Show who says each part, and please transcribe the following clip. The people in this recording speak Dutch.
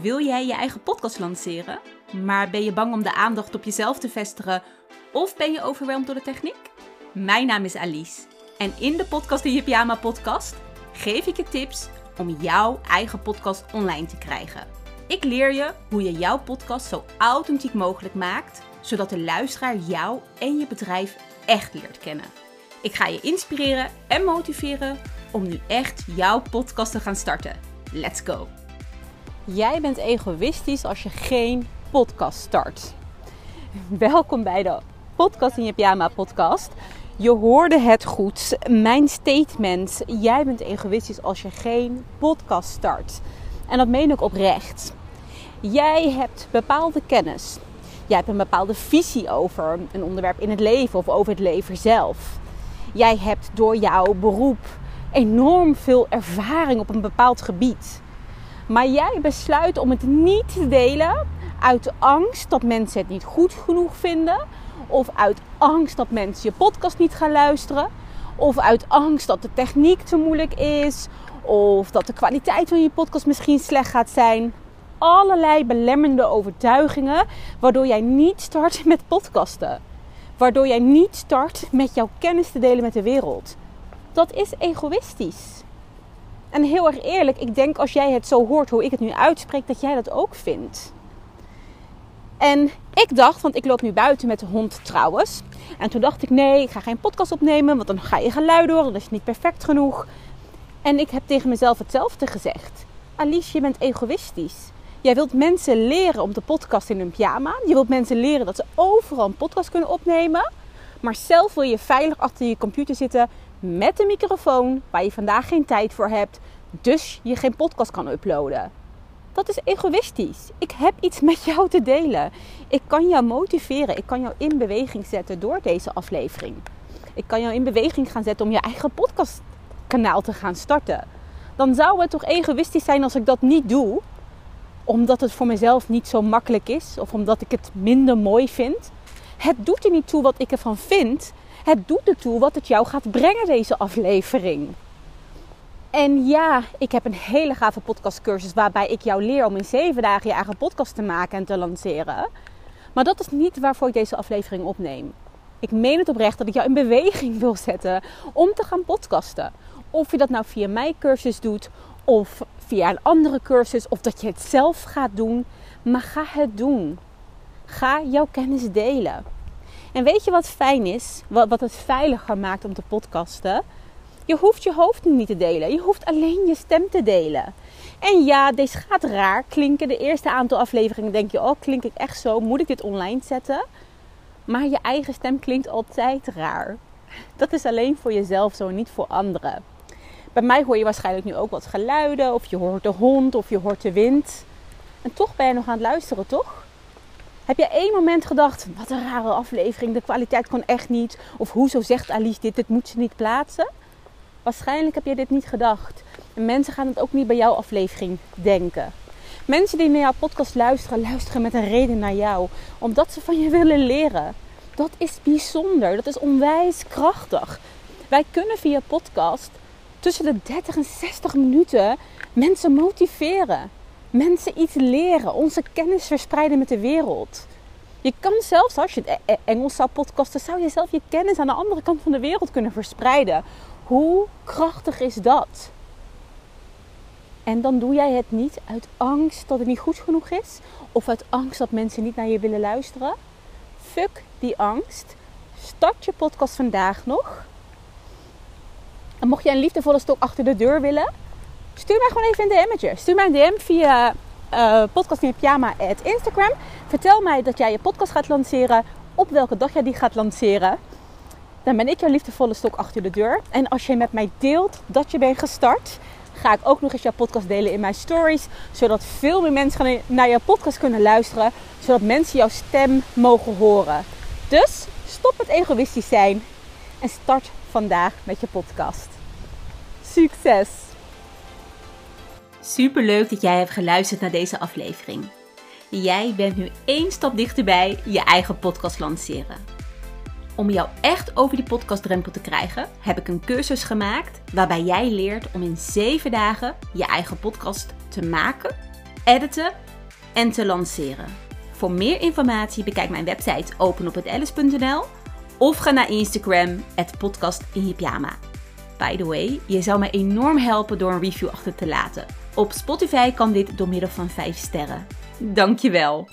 Speaker 1: Wil jij je eigen podcast lanceren, maar ben je bang om de aandacht op jezelf te vestigen of ben je overweldigd door de techniek? Mijn naam is Alice en in de podcast de Je Pyjama podcast geef ik je tips om jouw eigen podcast online te krijgen. Ik leer je hoe je jouw podcast zo authentiek mogelijk maakt, zodat de luisteraar jou en je bedrijf echt leert kennen. Ik ga je inspireren en motiveren om nu echt jouw podcast te gaan starten. Let's go! Jij bent egoïstisch als je geen podcast start. Welkom bij de Podcast in je Pyjama podcast. Je hoorde het goed. Mijn statement. Jij bent egoïstisch als je geen podcast start. En dat meen ik oprecht. Jij hebt bepaalde kennis. Jij hebt een bepaalde visie over een onderwerp in het leven of over het leven zelf. Jij hebt door jouw beroep enorm veel ervaring op een bepaald gebied. Maar jij besluit om het niet te delen uit angst dat mensen het niet goed genoeg vinden. Of uit angst dat mensen je podcast niet gaan luisteren. Of uit angst dat de techniek te moeilijk is. Of dat de kwaliteit van je podcast misschien slecht gaat zijn. Allerlei belemmerende overtuigingen waardoor jij niet start met podcasten. Waardoor jij niet start met jouw kennis te delen met de wereld. Dat is egoïstisch. En heel erg eerlijk, ik denk als jij het zo hoort hoe ik het nu uitspreek, dat jij dat ook vindt. En ik dacht, want ik loop nu buiten met de hond trouwens. En toen dacht ik, nee, ik ga geen podcast opnemen, want dan ga je geluid horen, dat is niet perfect genoeg. En ik heb tegen mezelf hetzelfde gezegd. Alice, je bent egoïstisch. Jij wilt mensen leren om te podcasten in een pyjama. Je wilt mensen leren dat ze overal een podcast kunnen opnemen. Maar zelf wil je veilig achter je computer zitten met een microfoon waar je vandaag geen tijd voor hebt, dus je geen podcast kan uploaden. Dat is egoïstisch. Ik heb iets met jou te delen. Ik kan jou motiveren. Ik kan jou in beweging zetten door deze aflevering. Ik kan jou in beweging gaan zetten om je eigen podcastkanaal te gaan starten. Dan zou het toch egoïstisch zijn als ik dat niet doe, omdat het voor mezelf niet zo makkelijk is of omdat ik het minder mooi vind. Het doet er niet toe wat ik ervan vind. Het doet ertoe wat het jou gaat brengen, deze aflevering. En ja, ik heb een hele gave podcastcursus waarbij ik jou leer om in zeven dagen je eigen podcast te maken en te lanceren. Maar dat is niet waarvoor ik deze aflevering opneem. Ik meen het oprecht dat ik jou in beweging wil zetten om te gaan podcasten. Of je dat nou via mijn cursus doet of via een andere cursus of dat je het zelf gaat doen. Maar ga het doen. Ga jouw kennis delen. En weet je wat fijn is? Wat, wat het veiliger maakt om te podcasten? Je hoeft je hoofd niet te delen. Je hoeft alleen je stem te delen. En ja, deze gaat raar klinken. De eerste aantal afleveringen denk je, oh, klink ik echt zo? Moet ik dit online zetten? Maar je eigen stem klinkt altijd raar. Dat is alleen voor jezelf zo, niet voor anderen. Bij mij hoor je waarschijnlijk nu ook wat geluiden, of je hoort de hond, of je hoort de wind. En toch ben je nog aan het luisteren, toch? Heb je één moment gedacht, wat een rare aflevering, de kwaliteit kon echt niet. Of hoezo zegt Alice dit, dit moet ze niet plaatsen? Waarschijnlijk heb je dit niet gedacht. En mensen gaan het ook niet bij jouw aflevering denken. Mensen die naar jouw podcast luisteren, luisteren met een reden naar jou. Omdat ze van je willen leren. Dat is bijzonder. Dat is onwijs krachtig. Wij kunnen via podcast tussen de 30 en 60 minuten mensen motiveren mensen iets leren, onze kennis verspreiden met de wereld. Je kan zelfs, als je het e- e- Engels zou podcasten, zou je zelf je kennis aan de andere kant van de wereld kunnen verspreiden. Hoe krachtig is dat? En dan doe jij het niet uit angst dat het niet goed genoeg is, of uit angst dat mensen niet naar je willen luisteren. Fuck die angst. Start je podcast vandaag nog. En mocht jij een liefdevolle stok achter de deur willen, Stuur mij gewoon even een DM'tje. Stuur mij een DM via uh, podcast in pyjama at Instagram. Vertel mij dat jij je podcast gaat lanceren. Op welke dag jij die gaat lanceren. Dan ben ik jouw liefdevolle stok achter de deur. En als je met mij deelt dat je bent gestart, ga ik ook nog eens jouw podcast delen in mijn stories. Zodat veel meer mensen naar jouw podcast kunnen luisteren. Zodat mensen jouw stem mogen horen. Dus stop met egoïstisch zijn en start vandaag met je podcast. Succes! Super leuk dat jij hebt geluisterd naar deze aflevering. Jij bent nu één stap dichterbij je eigen podcast lanceren. Om jou echt over die podcastdrempel te krijgen, heb ik een cursus gemaakt waarbij jij leert om in 7 dagen je eigen podcast te maken, editen en te lanceren. Voor meer informatie bekijk mijn website openophetalice.nl of ga naar Instagram het podcast in. By the way, je zou me enorm helpen door een review achter te laten op Spotify kan dit door middel van 5 sterren. Dankjewel!